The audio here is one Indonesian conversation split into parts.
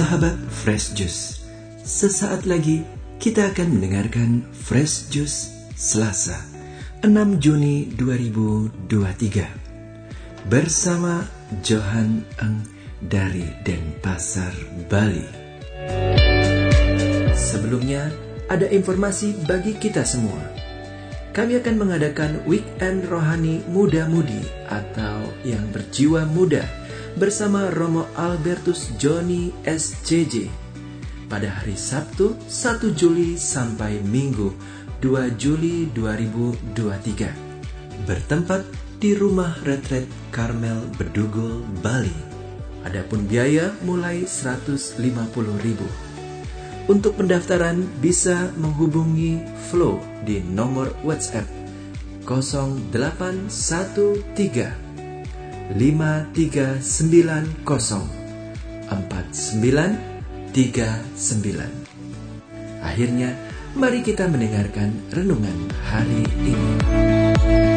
Sahabat Fresh Juice, sesaat lagi kita akan mendengarkan Fresh Juice Selasa 6 Juni 2023 bersama Johan Eng dari Denpasar, Bali. Sebelumnya, ada informasi bagi kita semua. Kami akan mengadakan weekend rohani muda-mudi atau yang berjiwa muda bersama Romo Albertus Joni SCJ pada hari Sabtu 1 Juli sampai Minggu 2 Juli 2023 bertempat di Rumah Retret Karmel Bedugul, Bali. Adapun biaya mulai 150.000. Untuk pendaftaran bisa menghubungi Flow di nomor WhatsApp 0813 5390 4939. Akhirnya, mari kita mendengarkan renungan hari ini.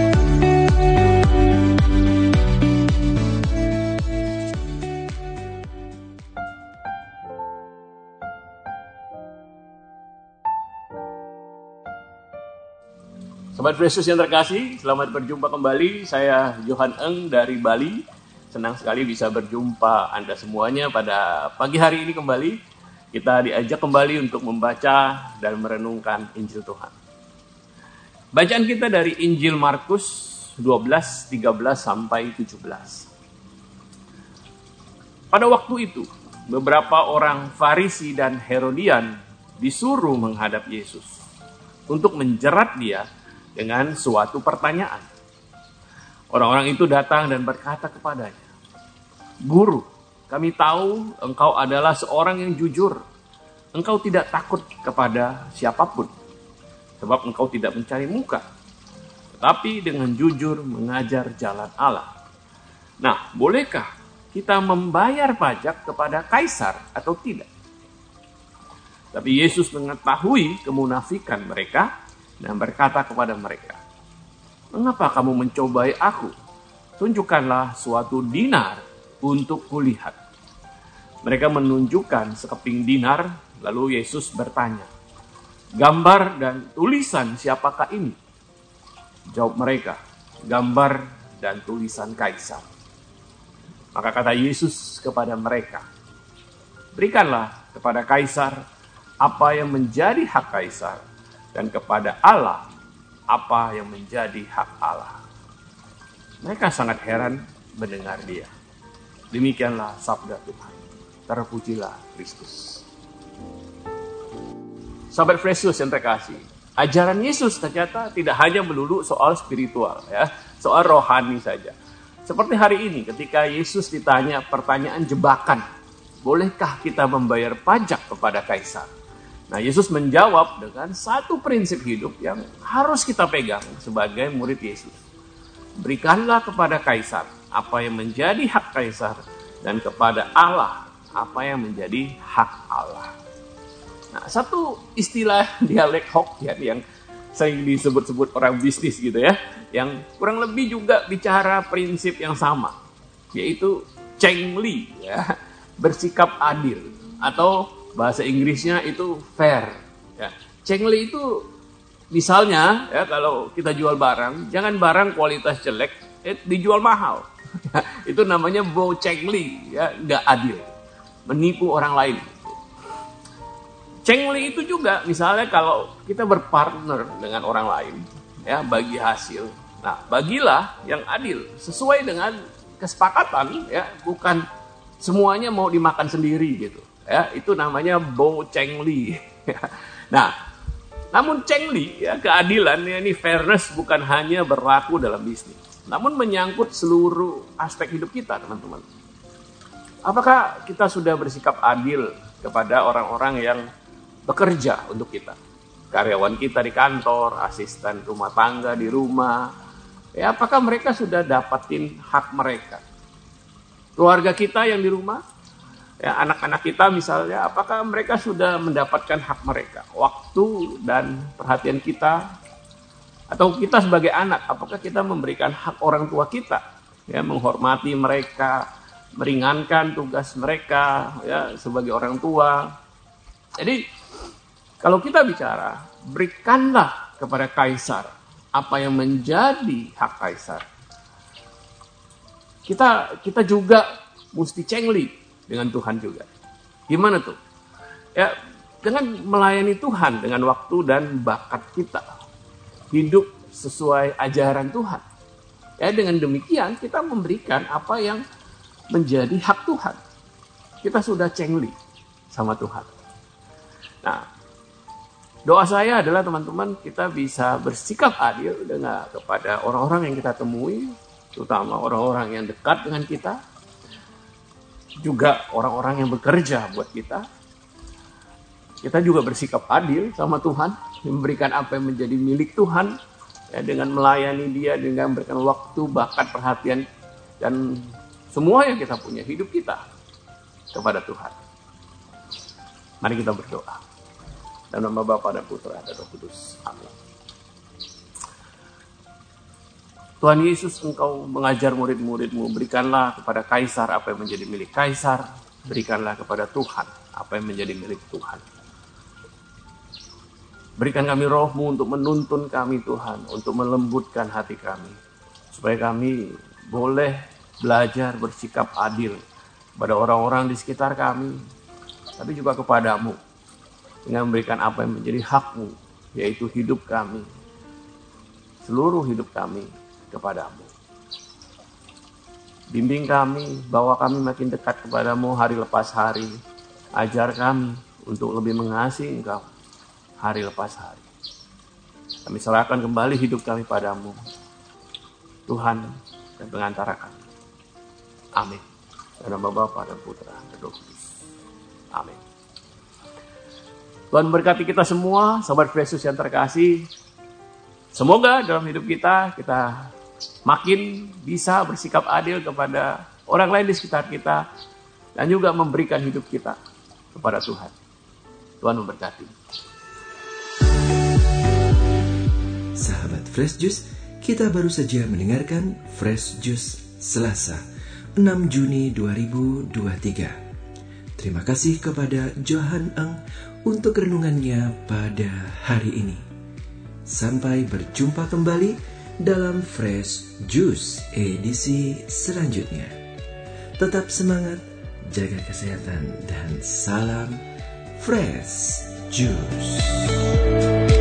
Sobat Yesus yang terkasih, selamat berjumpa kembali. Saya Johan Eng dari Bali. Senang sekali bisa berjumpa Anda semuanya pada pagi hari ini kembali. Kita diajak kembali untuk membaca dan merenungkan Injil Tuhan. Bacaan kita dari Injil Markus 12, 13 sampai 17. Pada waktu itu, beberapa orang Farisi dan Herodian disuruh menghadap Yesus untuk menjerat dia dengan suatu pertanyaan. Orang-orang itu datang dan berkata kepadanya, "Guru, kami tahu engkau adalah seorang yang jujur. Engkau tidak takut kepada siapa pun, sebab engkau tidak mencari muka, tetapi dengan jujur mengajar jalan Allah. Nah, bolehkah kita membayar pajak kepada kaisar atau tidak?" Tapi Yesus mengetahui kemunafikan mereka dan berkata kepada mereka, Mengapa kamu mencobai aku? Tunjukkanlah suatu dinar untuk kulihat. Mereka menunjukkan sekeping dinar, lalu Yesus bertanya, Gambar dan tulisan siapakah ini? Jawab mereka, gambar dan tulisan kaisar. Maka kata Yesus kepada mereka, Berikanlah kepada kaisar apa yang menjadi hak kaisar, dan kepada Allah apa yang menjadi hak Allah. Mereka sangat heran mendengar dia. Demikianlah sabda Tuhan. Terpujilah Kristus. Sahabat Yesus yang terkasih, ajaran Yesus ternyata tidak hanya melulu soal spiritual ya, soal rohani saja. Seperti hari ini ketika Yesus ditanya pertanyaan jebakan, bolehkah kita membayar pajak kepada kaisar? Nah, Yesus menjawab dengan satu prinsip hidup yang harus kita pegang sebagai murid Yesus. Berikanlah kepada kaisar apa yang menjadi hak kaisar dan kepada Allah apa yang menjadi hak Allah. Nah, satu istilah dialek Hokkien yang sering disebut-sebut orang bisnis gitu ya, yang kurang lebih juga bicara prinsip yang sama, yaitu Cheng Li ya, bersikap adil atau bahasa Inggrisnya itu fair. Ya. Cengli itu misalnya ya kalau kita jual barang, jangan barang kualitas jelek eh, dijual mahal. itu namanya bow cengli, ya nggak adil, menipu orang lain. Cengli itu juga misalnya kalau kita berpartner dengan orang lain, ya bagi hasil. Nah, bagilah yang adil sesuai dengan kesepakatan, ya bukan semuanya mau dimakan sendiri gitu ya itu namanya Bo Cheng Li. nah, namun Cheng Li ya keadilan ya, ini fairness bukan hanya berlaku dalam bisnis, namun menyangkut seluruh aspek hidup kita, teman-teman. Apakah kita sudah bersikap adil kepada orang-orang yang bekerja untuk kita? Karyawan kita di kantor, asisten rumah tangga di rumah, ya apakah mereka sudah dapatin hak mereka? Keluarga kita yang di rumah, ya anak-anak kita misalnya apakah mereka sudah mendapatkan hak mereka waktu dan perhatian kita atau kita sebagai anak apakah kita memberikan hak orang tua kita ya menghormati mereka meringankan tugas mereka ya sebagai orang tua. Jadi kalau kita bicara, berikanlah kepada kaisar apa yang menjadi hak kaisar. Kita kita juga mesti cengli dengan Tuhan juga. Gimana tuh? Ya dengan melayani Tuhan dengan waktu dan bakat kita. Hidup sesuai ajaran Tuhan. Ya dengan demikian kita memberikan apa yang menjadi hak Tuhan. Kita sudah cengli sama Tuhan. Nah, doa saya adalah teman-teman kita bisa bersikap adil dengan kepada orang-orang yang kita temui, terutama orang-orang yang dekat dengan kita, juga orang-orang yang bekerja buat kita. Kita juga bersikap adil sama Tuhan, memberikan apa yang menjadi milik Tuhan, ya, dengan melayani Dia, dengan memberikan waktu, bakat, perhatian, dan semua yang kita punya, hidup kita kepada Tuhan. Mari kita berdoa. Dalam nama Bapa dan Putra dan Roh Kudus. Amin. Tuhan Yesus engkau mengajar murid-muridmu, berikanlah kepada Kaisar apa yang menjadi milik Kaisar, berikanlah kepada Tuhan apa yang menjadi milik Tuhan. Berikan kami rohmu untuk menuntun kami Tuhan, untuk melembutkan hati kami. Supaya kami boleh belajar bersikap adil pada orang-orang di sekitar kami, tapi juga kepadamu. Dengan memberikan apa yang menjadi hakmu, yaitu hidup kami, seluruh hidup kami kepadamu. Bimbing kami, bawa kami makin dekat kepadamu hari lepas hari. Ajar kami untuk lebih mengasihi Engkau hari lepas hari. Kami serahkan kembali hidup kami padamu. Tuhan dan pengantara kami. Amin. Dalam nama Bapa dan Putra dan Roh Kudus. Amin. Tuhan berkati kita semua, sahabat Yesus yang terkasih. Semoga dalam hidup kita, kita makin bisa bersikap adil kepada orang lain di sekitar kita, dan juga memberikan hidup kita kepada Tuhan. Tuhan memberkati. Sahabat Fresh Juice, kita baru saja mendengarkan Fresh Juice Selasa 6 Juni 2023. Terima kasih kepada Johan Eng untuk renungannya pada hari ini. Sampai berjumpa kembali dalam Fresh Juice edisi selanjutnya. Tetap semangat, jaga kesehatan, dan salam Fresh Juice.